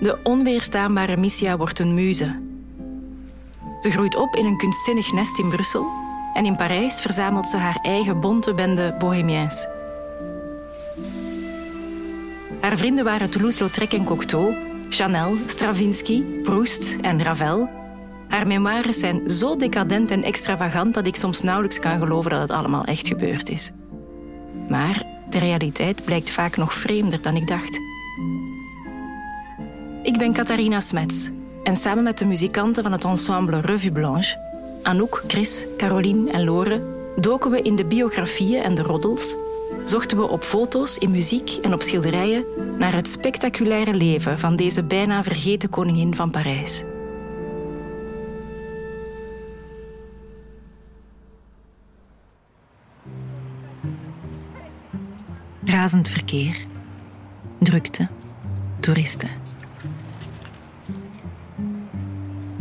De onweerstaanbare Missia wordt een muze. Ze groeit op in een kunstzinnig nest in Brussel en in Parijs verzamelt ze haar eigen bonte bende bohemiens. Haar vrienden waren Toulouse-Lautrec en Cocteau, Chanel, Stravinsky, Proust en Ravel. Haar memoires zijn zo decadent en extravagant dat ik soms nauwelijks kan geloven dat het allemaal echt gebeurd is. Maar de realiteit blijkt vaak nog vreemder dan ik dacht. Ik ben Catharina Smets en samen met de muzikanten van het ensemble Revue Blanche, Anouk, Chris, Caroline en Lore, doken we in de biografieën en de roddels, zochten we op foto's, in muziek en op schilderijen naar het spectaculaire leven van deze bijna vergeten koningin van Parijs. Razend verkeer, drukte, toeristen.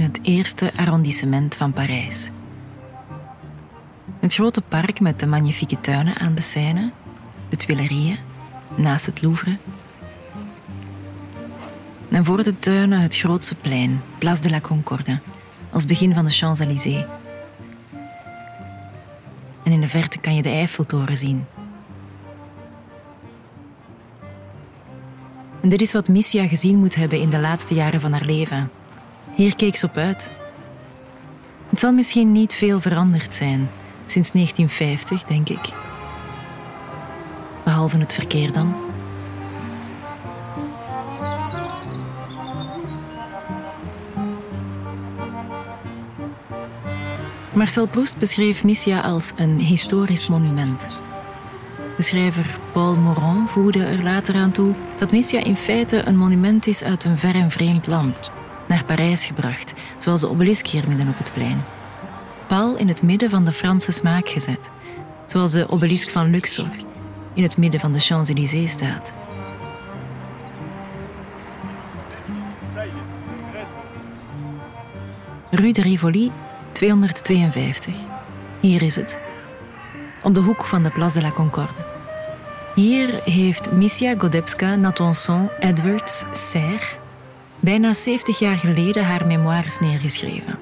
Het eerste arrondissement van Parijs. Het grote park met de magnifieke tuinen aan de Seine, de Tuileries, naast het Louvre. En voor de tuinen het grootste plein, Place de la Concorde, als begin van de Champs-Élysées. En in de verte kan je de Eiffeltoren zien, En dit is wat Missia gezien moet hebben in de laatste jaren van haar leven. Hier keek ze op uit. Het zal misschien niet veel veranderd zijn sinds 1950, denk ik. Behalve het verkeer dan. Marcel Proust beschreef Missia als een historisch monument. De schrijver Paul Morand voegde er later aan toe dat Missia in feite een monument is uit een ver en vreemd land, naar Parijs gebracht, zoals de obelisk hier midden op het plein. Pal in het midden van de Franse smaak gezet, zoals de obelisk van Luxor in het midden van de Champs-Élysées staat. Rue de Rivoli, 252. Hier is het. Op de hoek van de Place de la Concorde. Hier heeft Missia Godebska Natanson Edwards Serre bijna 70 jaar geleden haar memoires neergeschreven.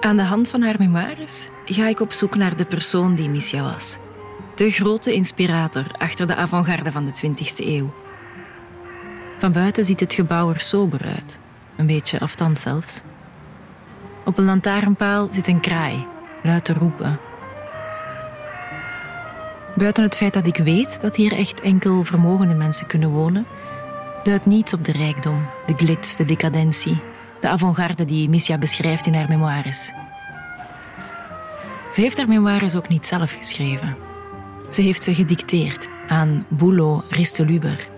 Aan de hand van haar memoires ga ik op zoek naar de persoon die Missia was. De grote inspirator achter de avant-garde van de 20e eeuw. Van buiten ziet het gebouw er sober uit, een beetje afstand zelfs. Op een lantaarnpaal zit een kraai, luid te roepen Buiten het feit dat ik weet dat hier echt enkel vermogende mensen kunnen wonen, duidt niets op de rijkdom, de glitz, de decadentie, de avant-garde die Missia beschrijft in haar memoires. Ze heeft haar memoires ook niet zelf geschreven. Ze heeft ze gedicteerd aan Boulot Risteluber,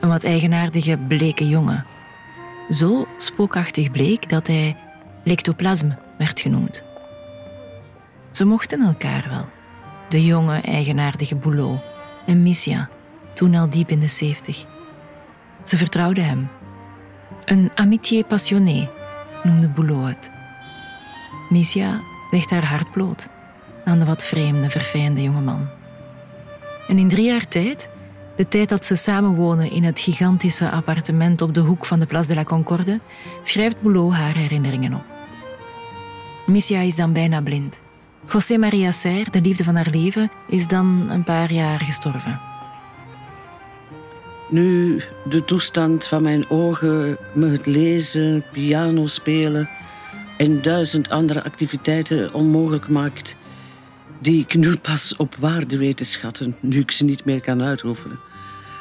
een wat eigenaardige bleke jongen. Zo spookachtig bleek dat hij lectoplasme werd genoemd. Ze mochten elkaar wel de jonge, eigenaardige Boulot en Missia, toen al diep in de zeventig. Ze vertrouwde hem. Een amitié passionné noemde Boulot het. Missia legt haar hart bloot aan de wat vreemde, verfijnde jongeman. En in drie jaar tijd, de tijd dat ze samenwonen in het gigantische appartement op de hoek van de Place de la Concorde, schrijft Boulot haar herinneringen op. Missia is dan bijna blind. José Maria Serre, de liefde van haar leven, is dan een paar jaar gestorven. Nu de toestand van mijn ogen me het lezen, piano spelen en duizend andere activiteiten onmogelijk maakt, die ik nu pas op waarde weet te schatten, nu ik ze niet meer kan uitoefenen.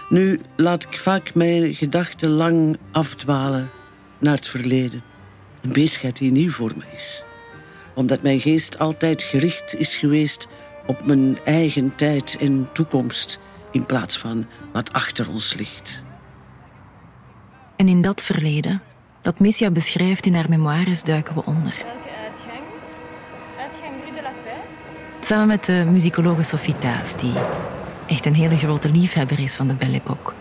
Nu laat ik vaak mijn gedachten lang afdwalen naar het verleden. Een bezigheid die nieuw voor me is omdat mijn geest altijd gericht is geweest op mijn eigen tijd en toekomst in plaats van wat achter ons ligt. En in dat verleden, dat Missia beschrijft in haar memoires, duiken we onder. Welke uitgang? Uitgang Rue de la Paix? Samen met de muzikologe Sophie Taas, die echt een hele grote liefhebber is van de Belle Époque,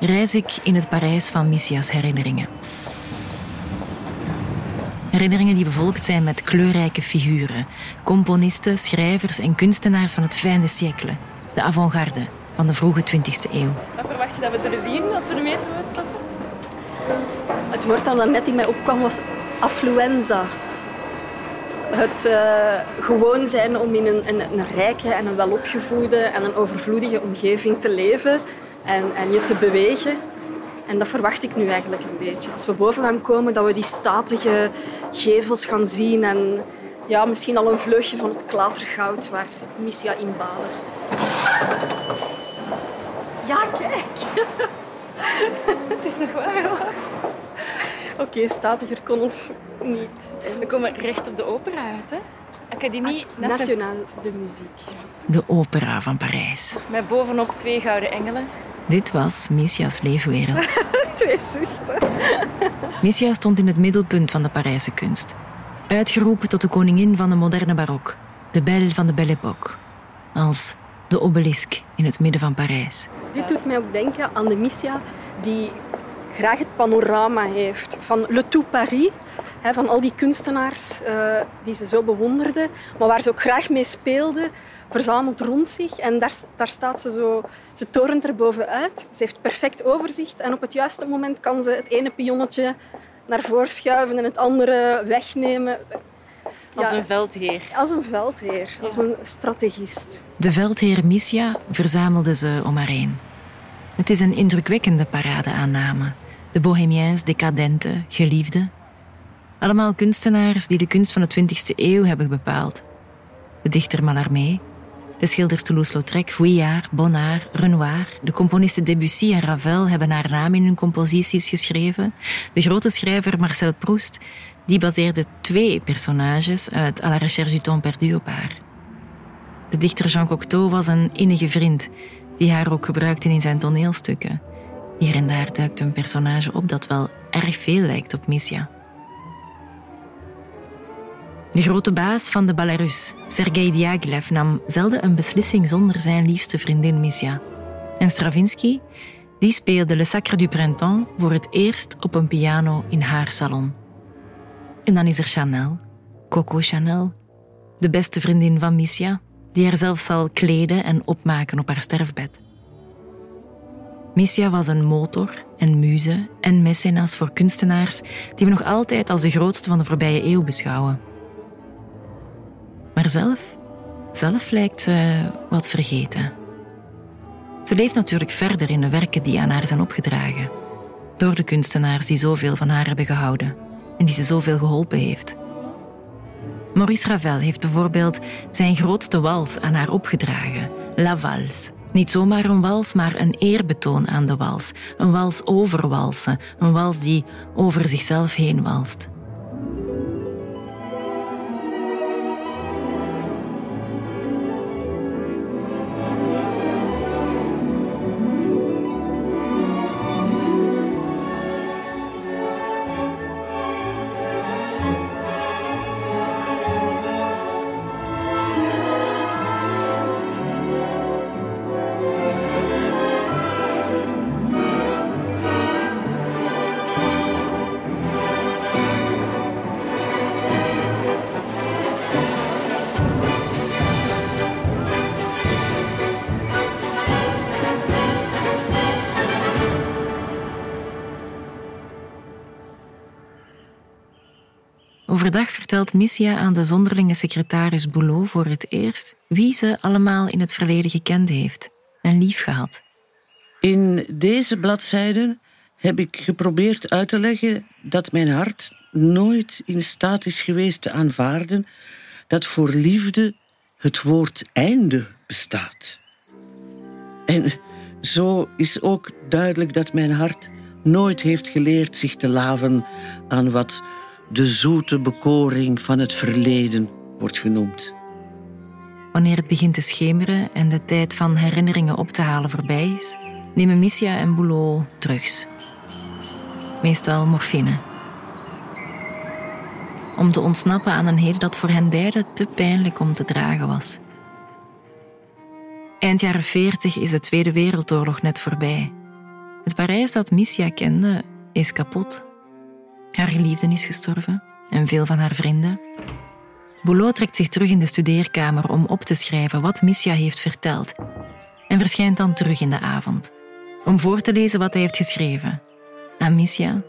reis ik in het Parijs van Missia's herinneringen. Herinneringen die bevolkt zijn met kleurrijke figuren. Componisten, schrijvers en kunstenaars van het fijne siècle. De avant-garde van de vroege 20e eeuw. Wat verwacht je dat we zullen zien als we de metro uitstappen? Het woord dat net in mij opkwam was affluenza. Het uh, gewoon zijn om in een, een, een, rijke en een welopgevoede en een overvloedige omgeving te leven en, en je te bewegen. En dat verwacht ik nu eigenlijk een beetje. Als we boven gaan komen, dat we die statige gevels gaan zien en ja, misschien al een vleugje van het klatergoud waar Missia in balen. Ja, kijk. het is nog waar. Oké, okay, statiger kon ons niet. We komen recht op de opera uit, hè? Académie Nationale de Muziek. De opera van Parijs. Met bovenop twee gouden engelen. Dit was Missia's leefwereld. twee zuchten. Missia stond in het middelpunt van de Parijse kunst. Uitgeroepen tot de koningin van de moderne barok. De belle van de Belle Époque. Als de obelisk in het midden van Parijs. Dit doet mij ook denken aan de Missia die graag het panorama heeft van Le Tout Paris. van al die kunstenaars uh, die ze zo bewonderde, maar waar ze ook graag mee speelde, verzameld rond zich. En daar, daar staat ze zo, ze torent er bovenuit. Ze heeft perfect overzicht en op het juiste moment kan ze het ene pionnetje naar voren schuiven en het andere wegnemen. Als een veldheer. Als een veldheer, als een strategist. De veldheer Missia verzamelde ze om haar heen. Het is een indrukwekkende paradeaanname. De bohemiens, decadente, geliefde. Allemaal kunstenaars die de kunst van de 20e eeuw hebben bepaald. De dichter Mallarmé, de schilders Toulouse-Lautrec, Vuillard, Bonnard, Renoir, de componisten Debussy en Ravel hebben haar naam in hun composities geschreven. De grote schrijver Marcel Proust, die baseerde twee personages uit À la recherche du temps perdu op haar. De dichter Jean Cocteau was een innige vriend, die haar ook gebruikte in zijn toneelstukken. Hier en daar duikt een personage op dat wel erg veel lijkt op Missia. De grote baas van de Belarus, Sergei Diaghilev, nam zelden een beslissing zonder zijn liefste vriendin Missia. En Stravinsky, die speelde Le Sacre du Printemps voor het eerst op een piano in haar salon. En dan is er Chanel, Coco Chanel, de beste vriendin van Missia, die haar zelfs zal kleden en opmaken op haar sterfbed. Missia was een motor en muze en mecenas voor kunstenaars die we nog altijd als de grootste van de voorbije eeuw beschouwen. Maar zelf, zelf lijkt ze wat vergeten. Ze leeft natuurlijk verder in de werken die aan haar zijn opgedragen, door de kunstenaars die zoveel van haar hebben gehouden en die ze zoveel geholpen heeft. Maurice Ravel heeft bijvoorbeeld zijn grootste wals aan haar opgedragen, La Valse. Niet zomaar een wals, maar een eerbetoon aan de wals. Een wals over walsen, een wals die over zichzelf heen walst. Overdag vertelt Missia aan de zonderlinge secretaris Boulot voor het eerst wie ze allemaal in het verleden gekend heeft en lief gehad. In deze bladzijden heb ik geprobeerd uit te leggen dat mijn hart nooit in staat is geweest te aanvaarden dat voor liefde het woord einde bestaat. En zo is ook duidelijk dat mijn hart nooit heeft geleerd zich te laven aan wat de zoete bekoring van het verleden wordt genoemd. Wanneer het begint te schemeren en de tijd van herinneringen op te halen voorbij is, nemen Missia en Boulot drugs. Meestal morfine. Om te ontsnappen aan een heden dat voor hen beiden te pijnlijk om te dragen was. Eind jaren 40 is de Tweede Wereldoorlog net voorbij. Het Parijs dat Missia kende is kapot. Haar geliefde is gestorven en veel van haar vrienden. Boulot trekt zich terug in de studeerkamer om op te schrijven wat Missia heeft verteld en verschijnt dan terug in de avond om voor te lezen wat hij heeft geschreven aan Missia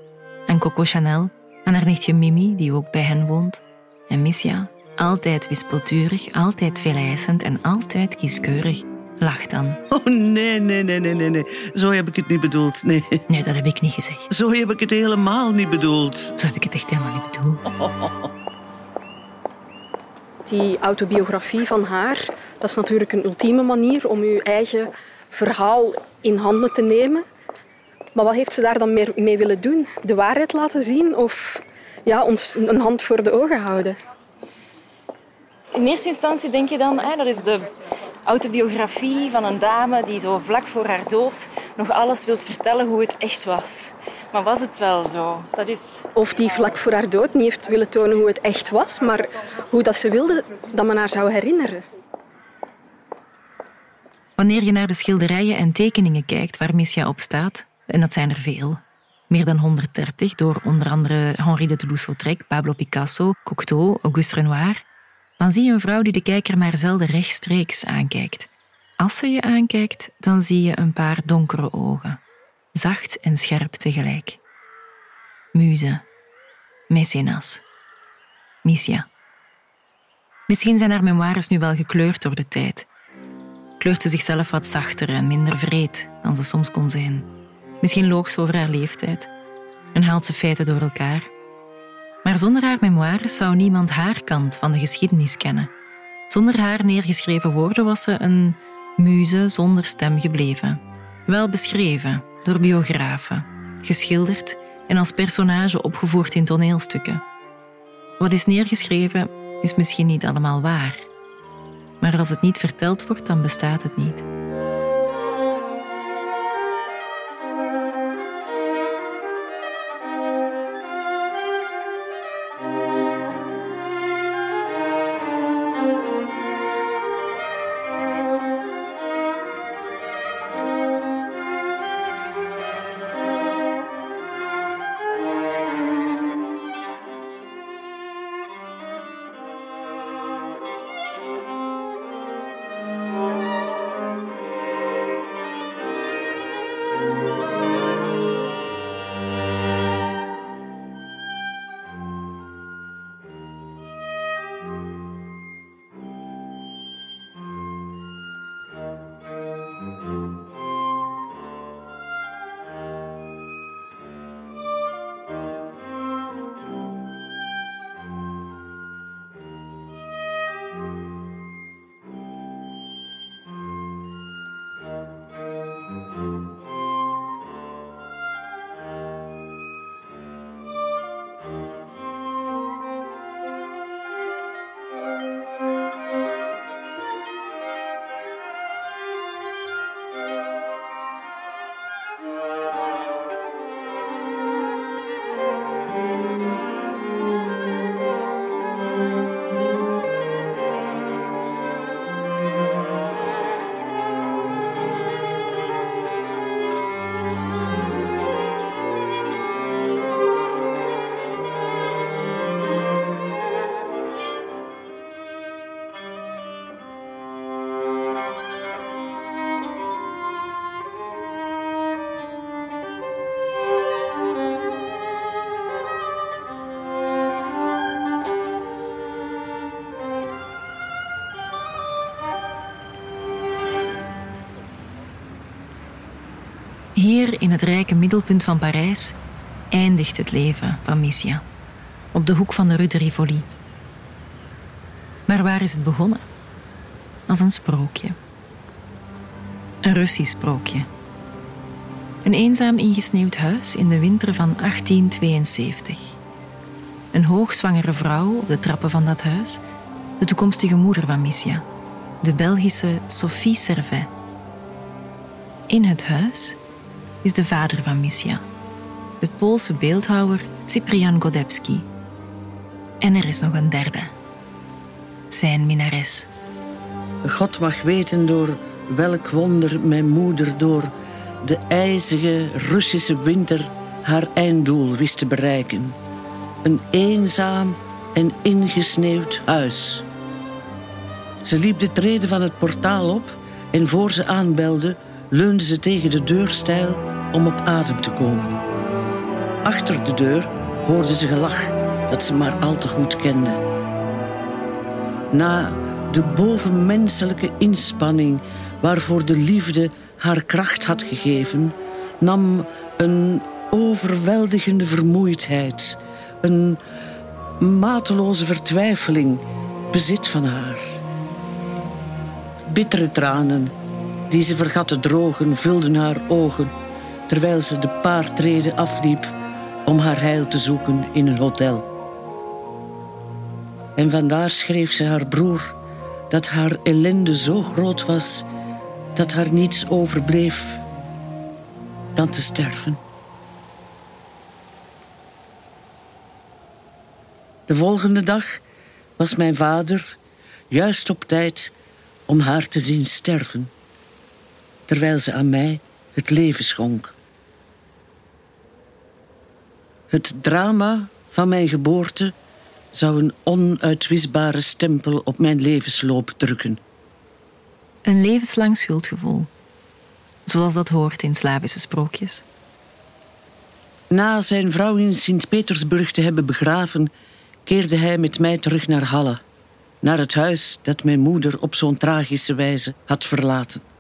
aan Coco Chanel, aan haar nichtje Mimi, die ook bij hen woont. En Missia, altijd wispelturig, altijd veeleisend en altijd kieskeurig, lacht dan. Oh nee, nee, nee, nee, nee, nee. Zo heb ik het niet bedoeld. Nee. Nee, dat heb ik niet gezegd. Zo heb ik het helemaal niet bedoeld. Zo heb ik het echt helemaal niet bedoeld. Die autobiografie van haar, dat is natuurlijk een ultieme manier om je eigen verhaal in handen te nemen. Maar wat heeft ze daar dan meer mee willen doen? De waarheid laten zien of ja, ons een hand voor de ogen houden? In eerste instantie denk je dan, hè, dat is de autobiografie van een dame die zo vlak voor haar dood nog alles wilt vertellen hoe het echt was. Maar was het wel zo? Dat is... Of die vlak voor haar dood niet heeft willen tonen hoe het echt was, maar hoe dat ze wilde dat men haar zou herinneren. Wanneer je naar de schilderijen en tekeningen kijkt waar Missia op staat, en dat zijn er veel, meer dan 130 door onder andere Henri de Toulouse-Lautrec, Pablo Picasso, Cocteau, Auguste Renoir, dan zie je een vrouw die de kijker maar zelden rechtstreeks aankijkt. Als ze je aankijkt, dan zie je een paar donkere ogen, zacht en scherp tegelijk. Muze, Mecenas, Missia. Misschien zijn haar memoires nu wel gekleurd door de tijd. Kleurt ze zichzelf wat zachter en minder vreed dan ze soms kon zijn. Misschien loog ze over haar leeftijd en haalt ze feiten door elkaar. Maar zonder haar memoires zou niemand haar kant van de geschiedenis kennen. Zonder haar neergeschreven woorden was ze een muze zonder stem gebleven. Wel beschreven door biografen, geschilderd en als personage opgevoerd in toneelstukken. Wat is neergeschreven is misschien niet allemaal waar. Maar als het niet verteld wordt, dan bestaat het niet. In het rijke middelpunt van Parijs eindigt het leven van Missia, op de hoek van de Rue de Rivoli. Maar waar is het begonnen? Als een sprookje. Een Russisch sprookje. Een eenzaam ingesneeuwd huis in de winter van 1872. Een hoogzwangere vrouw op de trappen van dat huis, de toekomstige moeder van Missia, de Belgische Sophie Servet. In het huis is de vader van Missia, de Poolse beeldhouwer Cyprian Godebski. En er is nog een derde, zijn minares. God mag weten door welk wonder mijn moeder door de ijzige Russische winter haar einddoel wist te bereiken. Een eenzaam en ingesneeuwd huis. Ze liep de treden van het portaal op en voor ze aanbelde, leunde ze tegen de deurstijl om op adem te komen. achter de deur hoorde ze gelach dat ze maar al te goed kende. Na de bovenmenselijke inspanning waarvoor de liefde haar kracht had gegeven, nam een overweldigende vermoeidheid, een mateloze vertwijfeling bezit van haar. Bittere tranen, die ze vergat te drogen, vulden haar ogen terwijl ze de paar treden afliep om haar heil te zoeken in een hotel. En vandaar schreef ze haar broer dat haar ellende zo groot was dat haar niets overbleef dan te sterven. De volgende dag was mijn vader juist op tijd om haar te zien sterven, terwijl ze aan mij het leven schonk. Het drama van mijn geboorte zou een onuitwisbare stempel op mijn levensloop drukken. Een levenslang schuldgevoel, zoals dat hoort in Slavische sprookjes. Na zijn vrouw in Sint-Petersburg te hebben begraven, keerde hij met mij terug naar Halle, naar het huis dat mijn moeder op zo'n tragische wijze had verlaten.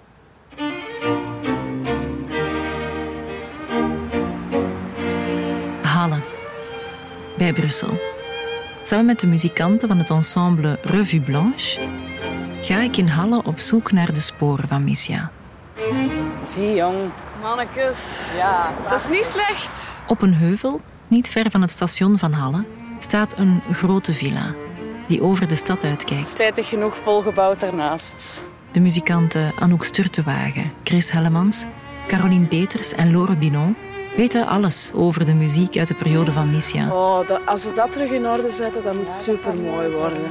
Bij Brussel. Samen met de muzikanten van het ensemble Revue Blanche ga ik in Halle op zoek naar de sporen van Missia. Zie jong. Mannekes, Ja, dat is niet slecht. Op een heuvel, niet ver van het station van Halle, staat een grote villa die over de stad uitkijkt. spijtig genoeg volgebouwd daarnaast. De muzikanten Anouk Sturtewagen, Chris Hellemans, Caroline Peters en Lore Binon weten alles over de muziek uit de periode van Missia. Oh, dat, als ze dat terug in orde zetten, dat moet super mooi worden.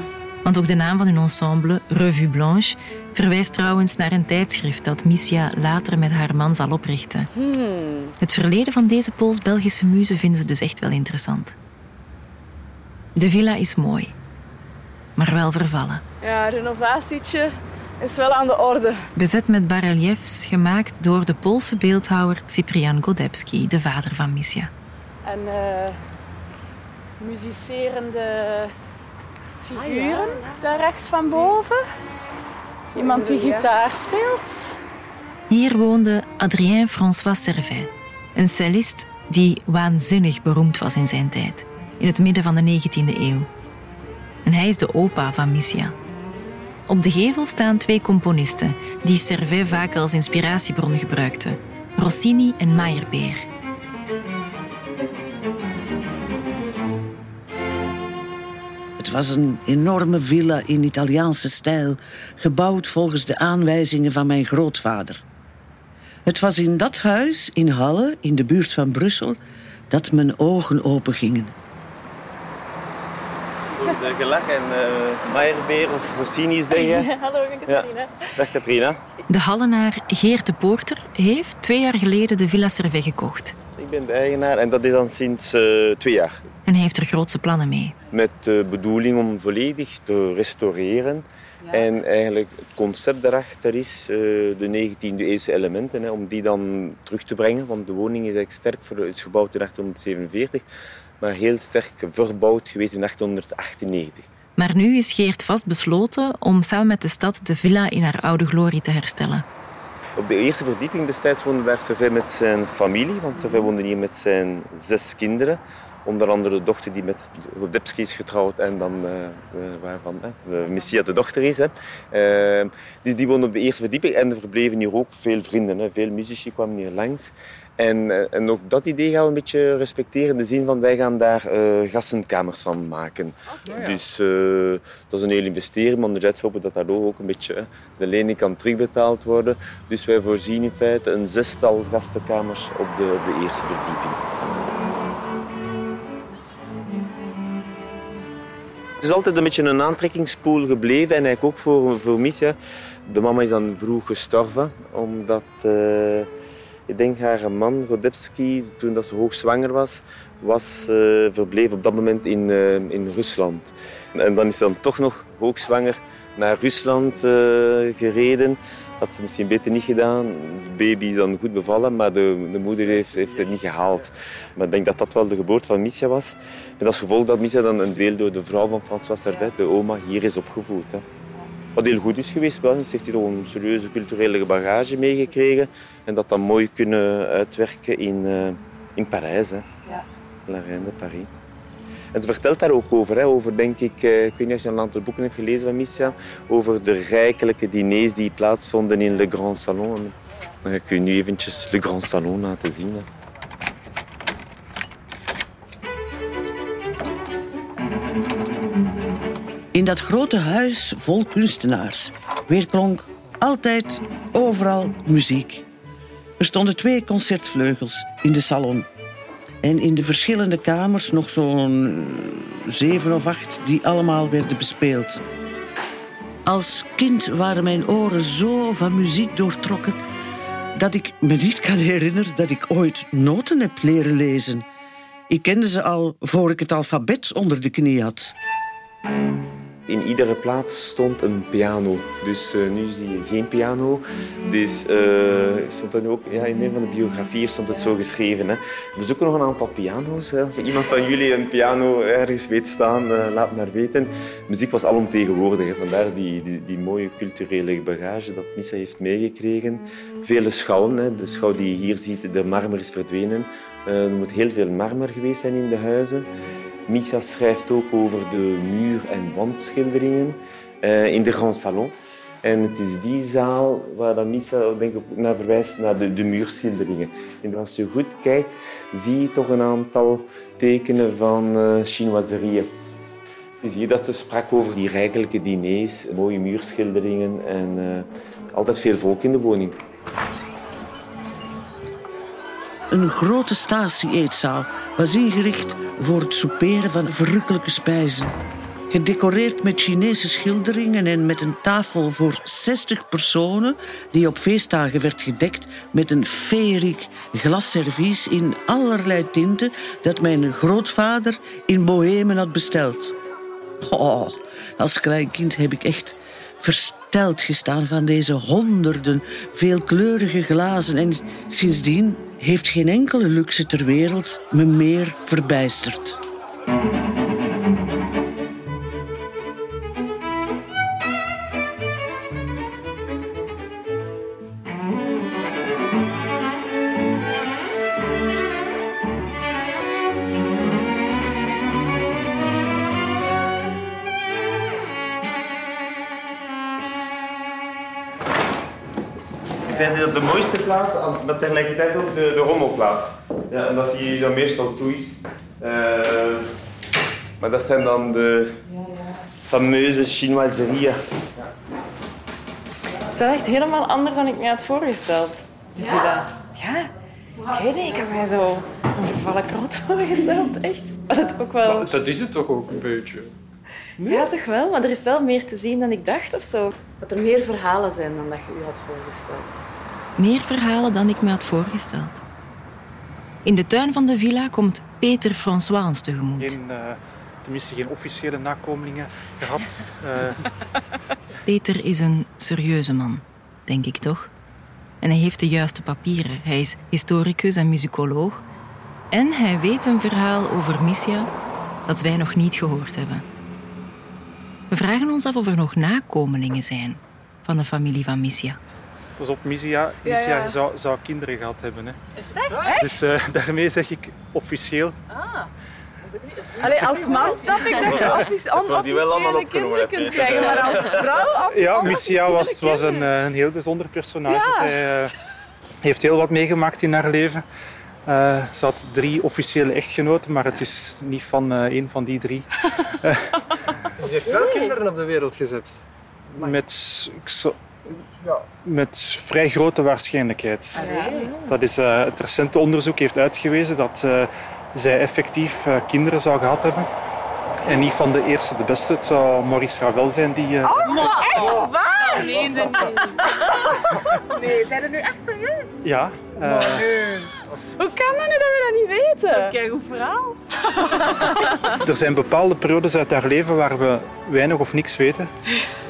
Want ook de naam van hun ensemble, Revue Blanche, verwijst trouwens naar een tijdschrift dat Missia later met haar man zal oprichten. Het verleden van deze Pools-Belgische muze vinden ze dus echt wel interessant. De villa is mooi, maar wel vervallen. Ja, renovatietje is wel aan de orde. Bezet met bas-reliefs gemaakt door de Poolse beeldhouwer Cyprian Godebski, de vader van Missia. En eh muzicerende figuren daar rechts van boven. Iemand die gitaar speelt. Hier woonde Adrien François Servet, een cellist die waanzinnig beroemd was in zijn tijd, in het midden van de 19e eeuw. En hij is de opa van Missia. Op de gevel staan twee componisten die Servet vaak als inspiratiebron gebruikten: Rossini en Meyerbeer. Het was een enorme villa in Italiaanse stijl, gebouwd volgens de aanwijzingen van mijn grootvader. Het was in dat huis in Halle, in de buurt van Brussel, dat mijn ogen opengingen. De gelach en uh, Meyerbeer of Rossini zeggen. Hallo, ik ben Catharina. Dag Katrina. De Hallenaar Geert de Poorter heeft twee jaar geleden de Villa Servet gekocht. Ik ben de eigenaar en dat is dan sinds uh, twee jaar. En hij heeft er grootse plannen mee. Met de bedoeling om volledig te restaureren. Ja. En eigenlijk het concept daarachter is uh, de 19e eeuwse elementen, hè, om die dan terug te brengen. Want de woning is eigenlijk sterk voor, het is gebouwd in 1847, maar heel sterk verbouwd geweest in 1898. Maar nu is Geert vastbesloten om samen met de stad de villa in haar oude glorie te herstellen. Op de eerste verdieping destijds woonde daar Servet met zijn familie, want Servet woonde hier met zijn zes kinderen. Onder andere de dochter die met Godebski is getrouwd en dan uh, waarvan uh, de Messia de dochter is. Hè. Uh, die, die woonden op de eerste verdieping en er verbleven hier ook veel vrienden. Hè. Veel muzici kwamen hier langs. En, en ook dat idee gaan we een beetje respecteren in de zin van wij gaan daar gassenkamers van maken. Okay, ja. Dus dat is een hele investering, maar anderzijds hopen dat daardoor ook een beetje de lening kan terugbetaald worden. Dus wij voorzien in feite een zestal gastenkamers op de, de eerste verdieping. Het is altijd een beetje een aantrekkingspool gebleven en eigenlijk ook voor, voor. De mama is dan vroeg gestorven, omdat uh, ik denk haar man, Godebski, toen dat ze hoogzwanger was, was uh, verbleven op dat moment in, uh, in Rusland. En dan is ze dan toch nog hoogzwanger naar Rusland gereden. had ze misschien beter niet gedaan. De baby is dan goed bevallen, maar de, de moeder heeft, heeft het niet gehaald. Maar ik denk dat dat wel de geboorte van Misha was. Met als gevolg dat Misha dan een deel door de vrouw van François Servet, de oma, hier is opgevoed. Hè. Wat heel goed is geweest bij ons. Heeft hier een serieuze culturele bagage meegekregen. En dat dan mooi kunnen uitwerken in, uh, in Parijs. Hè. Ja. La Reine de Paris. En ze vertelt daar ook over. Hè, over denk ik, eh, ik weet niet of je een aantal boeken hebt gelezen van Misha. Over de rijkelijke diners die plaatsvonden in Le Grand Salon. Dan kun je nu eventjes Le Grand Salon laten zien. Hè. In dat grote huis vol kunstenaars weerklonk altijd overal muziek. Er stonden twee concertvleugels in de salon. En in de verschillende kamers nog zo'n zeven of acht die allemaal werden bespeeld. Als kind waren mijn oren zo van muziek doortrokken dat ik me niet kan herinneren dat ik ooit noten heb leren lezen. Ik kende ze al voor ik het alfabet onder de knie had. In iedere plaats stond een piano. Dus uh, nu zie je geen piano. Dus uh, stond dan ook, ja, in een van de biografieën stond het zo geschreven. Hè. We zoeken nog een aantal piano's. Hè. Als iemand van jullie een piano ergens weet staan, uh, laat maar weten. Muziek was alomtegenwoordig. Hè. Vandaar die, die, die, mooie culturele bagage dat Missa heeft meegekregen. Vele schouwen. Hè. De schouw die je hier ziet, de marmer is verdwenen. er moet heel veel marmer geweest zijn in de huizen. Micha schrijft ook over de muur- en wandschilderingen uh, in de Grand Salon. En het is die zaal waar Micha denk ik, naar verwijst, naar de, de muurschilderingen. En als je goed kijkt, zie je toch een aantal tekenen van uh, chinoiserieën. Je ziet dat ze sprak over die rijkelijke diners, mooie muurschilderingen en uh, altijd veel volk in de woning. Een grote statie-eetzaal was ingericht voor het souperen van verrukkelijke spijzen. Gedecoreerd met Chinese schilderingen en met een tafel voor 60 personen, die op feestdagen werd gedekt met een feeriek glasservies in allerlei tinten dat mijn grootvader in Bohemen had besteld. Oh, als klein kind heb ik echt versteld gestaan van deze honderden veelkleurige glazen en sindsdien heeft geen enkele luxe ter wereld me meer verbijsterd. Maar tegelijkertijd ook de, de rommelplaats. Ja, omdat die dan meestal toe is. Uh, maar dat zijn dan de fameuze chinoiserieën. Het is wel echt helemaal anders dan ik me had voorgesteld, de villa. Ja, ik weet niet, ik heb mij zo een vervallen krot voorgesteld, echt. Maar dat, ook wel... Maar dat is het toch ook een beetje? Ja, toch wel, maar er is wel meer te zien dan ik dacht of zo. Dat er meer verhalen zijn dan dat je u had voorgesteld. Meer verhalen dan ik me had voorgesteld. In de tuin van de villa komt Peter François ons tegemoet. Geen, uh, tenminste, geen officiële nakomelingen gehad. Uh... Peter is een serieuze man, denk ik toch? En hij heeft de juiste papieren. Hij is historicus en muzikoloog. En hij weet een verhaal over Missia dat wij nog niet gehoord hebben. We vragen ons af of er nog nakomelingen zijn van de familie van Missia. Pas op, Missia, Missia ja, ja. Zou, zou, kinderen gehad hebben. Hè. Is het echt? Dus uh, daarmee zeg ik officieel. Ah. Allee, als man snap ik dat je onofficiële kinderen kunt krijgen, maar als vrouw... Ja, Missia was, was een, eh, een heel bijzonder personage. Zij uh, heeft heel wat meegemaakt in haar leven. Uh, ze had drie officiële echtgenoten, maar het is niet van uh, één van die drie. Ze heeft wel kinderen op de wereld gezet. Met, met vrij grote waarschijnlijkheid. Dat is, uh, het recente onderzoek heeft uitgewezen dat zij effectief kinderen zou gehad hebben. En niet van de eerste de beste. Het zou Maurice Ravel zijn die... Uh... Oh, maar echt waar? Nee, nee. nee, zijn er nu echt serieus? Ja. Uh... Hoe kan dat nu dat we dat niet weten? Kijk, hoe verhaal. er zijn bepaalde periodes uit haar leven waar we weinig of niks weten.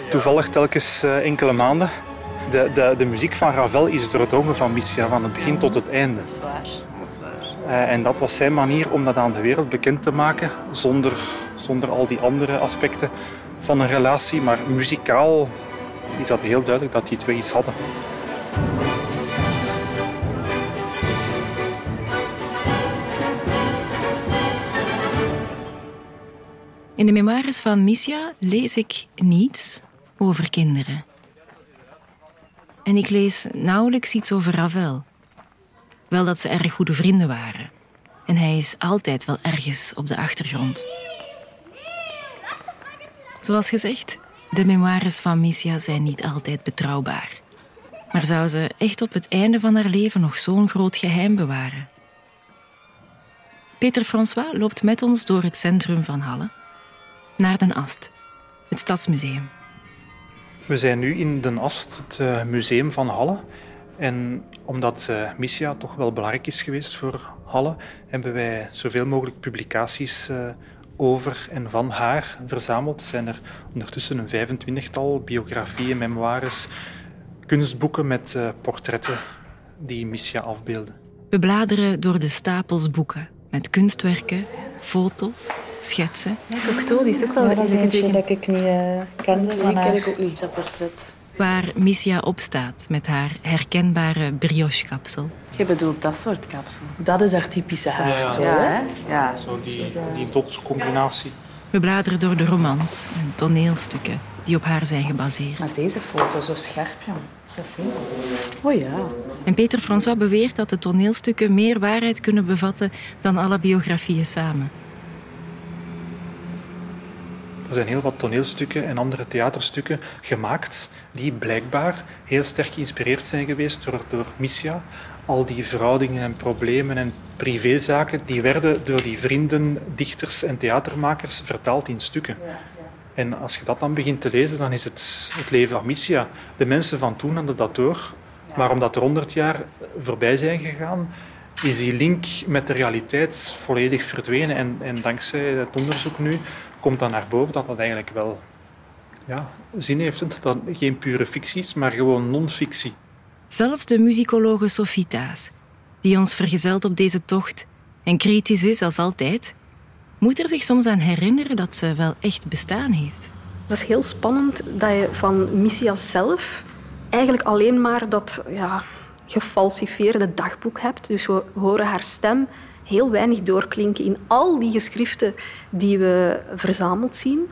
Toevallig telkens uh, enkele maanden. De, de, de muziek van Ravel is doordrongen van Missia, van het begin tot het einde. Dat is waar. en dat was zijn manier om dat aan de wereld bekend te maken, zonder, zonder al die andere aspecten van een relatie. Maar muzikaal is dat heel duidelijk dat die twee iets hadden. In de memoires van Missia lees ik niets over kinderen. En ik lees nauwelijks iets over Ravel. Wel dat ze erg goede vrienden waren. En hij is altijd wel ergens op de achtergrond. Zoals gezegd, de memoires van Missia zijn niet altijd betrouwbaar. Maar zou ze echt op het einde van haar leven nog zo'n groot geheim bewaren? Peter François loopt met ons door het centrum van Halle naar Den Ast, het Stadsmuseum. We zijn nu in Den Ast, het eh, museum van Halle. En omdat uh, Missia toch wel belangrijk is geweest voor Halle, hebben wij zoveel mogelijk publicaties uh, over en van haar verzameld. Er zijn er ondertussen een 25-tal biografieën, memoires, kunstboeken met portretten die Missia afbeelden. We bladeren door de stapels boeken met kunstwerken, foto's schetsen. Ja, Cocteau heeft ook wel ja, dat is eentje dat ik niet uh, ken. Nee, ken ik ook niet, dat portret. Waar Missia opstaat met haar herkenbare brioche-kapsel. Je bedoelt dat soort kapsel? Dat is haar typische haar. Ja, ja. ja, Zo die, die dotcombinatie. We bladeren door de romans en toneelstukken die op haar zijn gebaseerd. Maar deze foto zo scherp, ja. Dat zie Oh ja. En Peter François beweert dat de toneelstukken meer waarheid kunnen bevatten dan alle biografieën samen. Er zijn heel wat toneelstukken en andere theaterstukken gemaakt die blijkbaar heel sterk geïnspireerd zijn geweest door, door Missia. Al die verhoudingen en problemen en privézaken, die werden door die vrienden, dichters en theatermakers vertaald in stukken. En als je dat dan begint te lezen, dan is het het leven van Missia. De mensen van toen hadden dat door. Maar omdat er honderd jaar voorbij zijn gegaan, is die link met de realiteit volledig verdwenen. En, en dankzij het onderzoek nu komt dan naar boven dat dat eigenlijk wel ja, zin heeft. Dat dat geen pure fictie is, maar gewoon non-fictie. Zelfs de muzikologe Sophie Taas, die ons vergezelt op deze tocht en kritisch is als altijd, moet er zich soms aan herinneren dat ze wel echt bestaan heeft. Het is heel spannend dat je van Missia zelf eigenlijk alleen maar dat ja, gefalsifieerde dagboek hebt. Dus we horen haar stem heel weinig doorklinken in al die geschriften die we verzameld zien.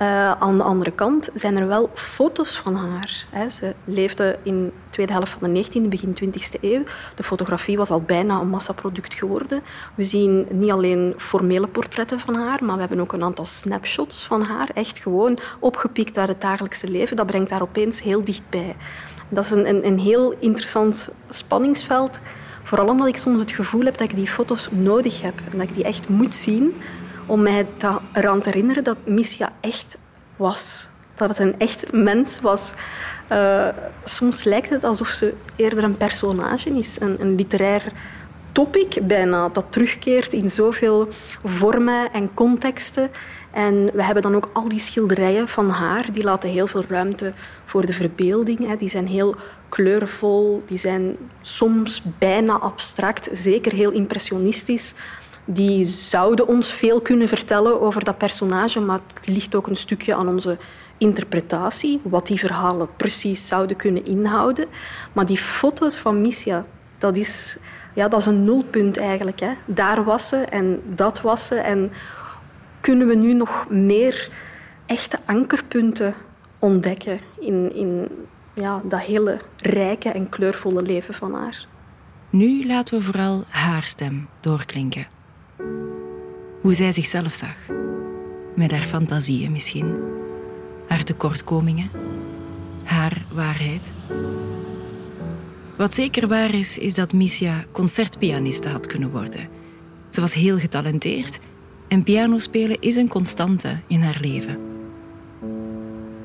Uh, aan de andere kant zijn er wel foto's van haar. Hè. Ze leefde in de tweede helft van de 19e, begin 20e eeuw. De fotografie was al bijna een massaproduct geworden. We zien niet alleen formele portretten van haar, maar we hebben ook een aantal snapshots van haar. Echt gewoon opgepikt uit het dagelijkse leven. Dat brengt haar opeens heel dichtbij. Dat is een, een, een heel interessant spanningsveld Vooral omdat ik soms het gevoel heb dat ik die foto's nodig heb en dat ik die echt moet zien om mij eraan te herinneren dat Missia echt was. Dat het een echt mens was. Uh, soms lijkt het alsof ze eerder een personage is, een, een literair topic bijna, dat terugkeert in zoveel vormen en contexten. En we hebben dan ook al die schilderijen van haar, die laten heel veel ruimte voor de verbeelding. Die zijn heel kleurvol, die zijn soms bijna abstract, zeker heel impressionistisch. Die zouden ons veel kunnen vertellen over dat personage, maar het ligt ook een stukje aan onze interpretatie, wat die verhalen precies zouden kunnen inhouden. Maar die foto's van Missia, dat is, ja, dat is een nulpunt eigenlijk. Hè. Daar was ze en dat was ze. En kunnen we nu nog meer echte ankerpunten ontdekken in, in ja, dat hele rijke en kleurvolle leven van haar. Nu laten we vooral haar stem doorklinken. Hoe zij zichzelf zag. Met haar fantasieën misschien. Haar tekortkomingen. Haar waarheid. Wat zeker waar is, is dat Missia concertpianiste had kunnen worden. Ze was heel getalenteerd en pianospelen is een constante in haar leven.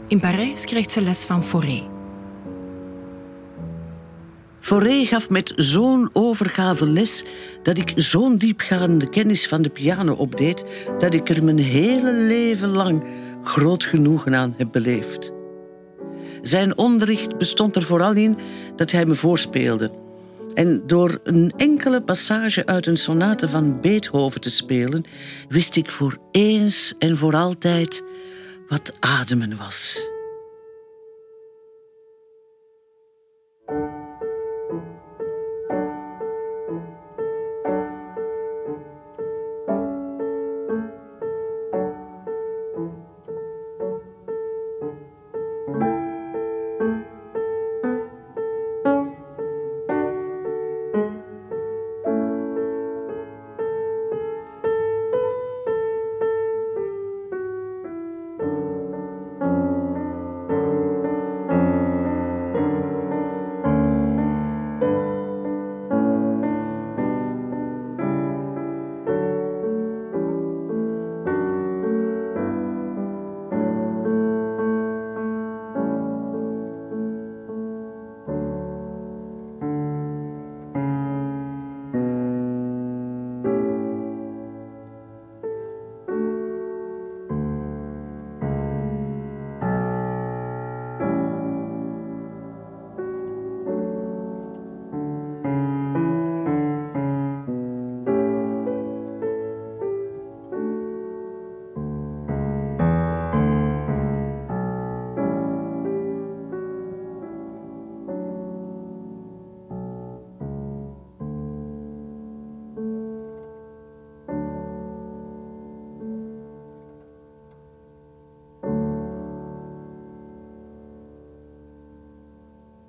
In Parijs krijgt ze les van Fauré, Fauré gaf met zo'n overgave les dat ik zo'n diepgaande kennis van de piano opdeed dat ik er mijn hele leven lang groot genoegen aan heb beleefd. Zijn onderricht bestond er vooral in dat hij me voorspeelde. En door een enkele passage uit een sonate van Beethoven te spelen, wist ik voor eens en voor altijd wat ademen was.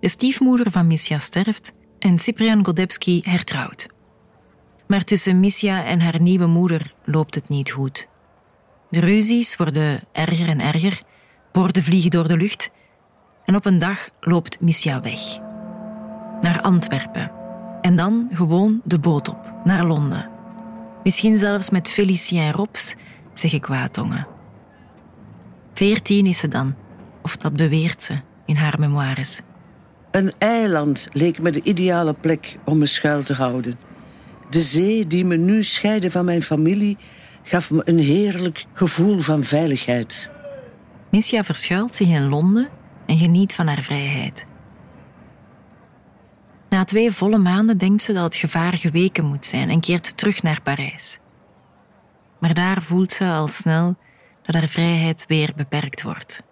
De stiefmoeder van Misja sterft en Cyprian Godebski hertrouwt. Maar tussen Misja en haar nieuwe moeder loopt het niet goed. De ruzies worden erger en erger, borden vliegen door de lucht en op een dag loopt Misja weg. Naar Antwerpen en dan gewoon de boot op, naar Londen. Misschien zelfs met Felicien Rops, zeggen kwaadtongen. Veertien is ze dan, of dat beweert ze in haar memoires. Een eiland leek me de ideale plek om me schuil te houden. De zee die me nu scheidde van mijn familie gaf me een heerlijk gevoel van veiligheid. Missia verschuilt zich in Londen en geniet van haar vrijheid. Na twee volle maanden denkt ze dat het gevaar geweken moet zijn en keert terug naar Parijs. Maar daar voelt ze al snel dat haar vrijheid weer beperkt wordt.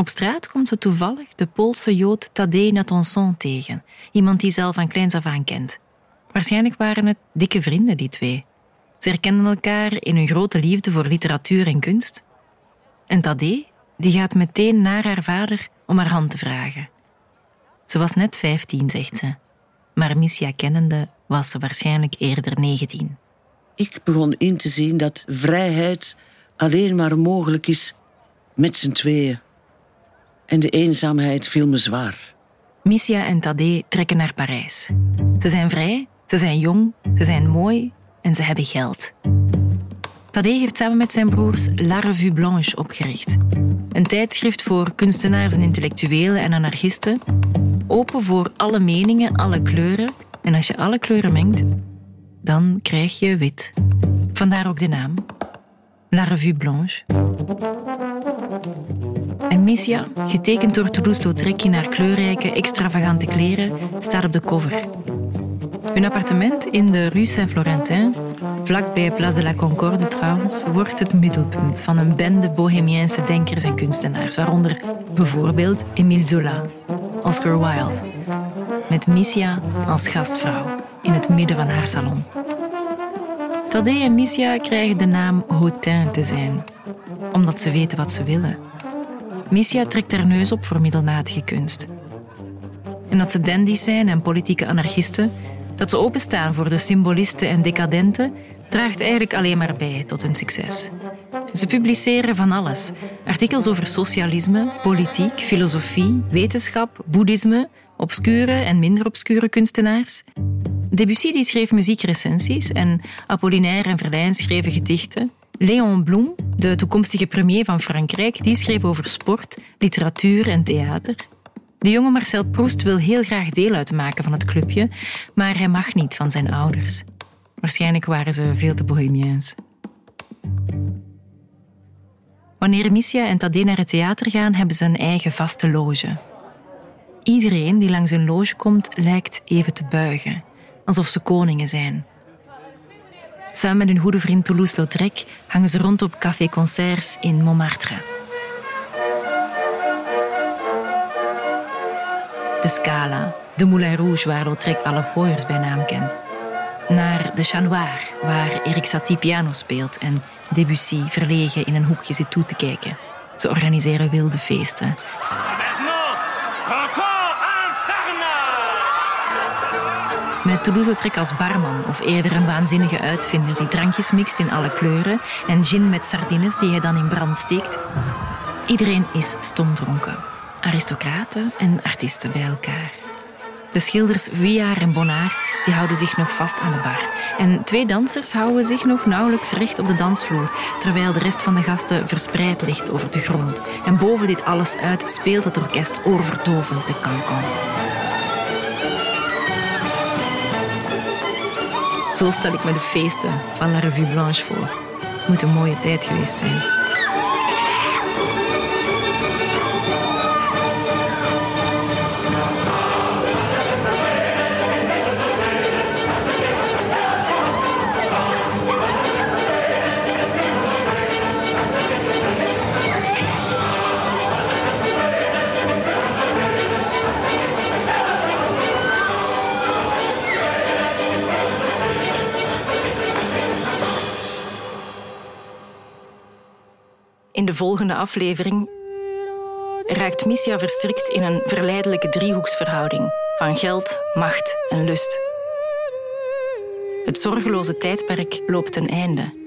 Op straat komt ze toevallig de Poolse Jood Tadej Natanson tegen, iemand die zelf van kleins af aan kent. Waarschijnlijk waren het dikke vrienden, die twee. Ze herkennen elkaar in hun grote liefde voor literatuur en kunst. En Tadej die gaat meteen naar haar vader om haar hand te vragen. Ze was net vijftien, zegt ze. Maar Missia kennende was ze waarschijnlijk eerder negentien. Ik begon in te zien dat vrijheid alleen maar mogelijk is met z'n tweeën en de eenzaamheid viel me zwaar. Missia en Tadé trekken naar Parijs. Ze zijn vrij, ze zijn jong, ze zijn mooi en ze hebben geld. Tadé heeft samen met zijn broers La Revue Blanche opgericht. Een tijdschrift voor kunstenaars en intellectuelen en anarchisten. Open voor alle meningen, alle kleuren. En als je alle kleuren mengt, dan krijg je wit. Vandaar ook de naam. La Revue Blanche. En Missia, getekend door Toulouse-Lautrec in haar kleurrijke, extravagante kleren, staat op de cover. Hun appartement in de Rue Saint-Florentin, vlakbij Place de la Concorde trouwens, wordt het middelpunt van een bende bohemiense denkers en kunstenaars, waaronder bijvoorbeeld Émile Zola, Oscar Wilde, met Missia als gastvrouw in het midden van haar salon. Tadej en Missia krijgen de naam Hautain te zijn, omdat ze weten wat ze willen. Missia trekt haar neus op voor middelmatige kunst. En dat ze dandies zijn en politieke anarchisten, dat ze openstaan voor de symbolisten en decadenten, draagt eigenlijk alleen maar bij tot hun succes. Ze publiceren van alles. Artikels over socialisme, politiek, filosofie, wetenschap, boeddhisme, obscure en minder obscure kunstenaars. Debussy die schreef muziekrecensies en Apollinaire en Verlaine schreven gedichten. Léon Blum, de toekomstige premier van Frankrijk, die schreef over sport, literatuur en theater. De jonge Marcel Proust wil heel graag deel uitmaken van het clubje, maar hij mag niet van zijn ouders. Waarschijnlijk waren ze veel te bohemiens. Wanneer Missia en Tadé naar het theater gaan, hebben ze een eigen vaste loge. Iedereen die langs hun loge komt, lijkt even te buigen, alsof ze koningen zijn. Samen met hun goede vriend Toulouse-Lautrec hangen ze rond op café-concerts in Montmartre. De Scala, de Moulin Rouge waar Lautrec alle pooiers bij naam kent. Naar de Chanoir, waar Erik Satie piano speelt en Debussy verlegen in een hoekje zit toe te kijken. Ze organiseren wilde feesten. Met Toulouse-Lautrec als barman, of eerder een waanzinnige uitvinder die drankjes mixt in alle kleuren en gin met sardines die hij dan in brand steekt. Iedereen is stomdronken. Aristocraten en artiesten bij elkaar. De schilders Vuillard en Bonnard die houden zich nog vast aan de bar. En twee dansers houden zich nog nauwelijks recht op de dansvloer, terwijl de rest van de gasten verspreid ligt over de grond. En boven dit alles uit speelt het orkest oorverdovend de cancan. Zo stel ik me de feesten van La Revue Blanche voor. Moet een mooie tijd geweest zijn. Volgende aflevering raakt Missia verstrikt in een verleidelijke driehoeksverhouding van geld, macht en lust. Het zorgeloze tijdperk loopt ten einde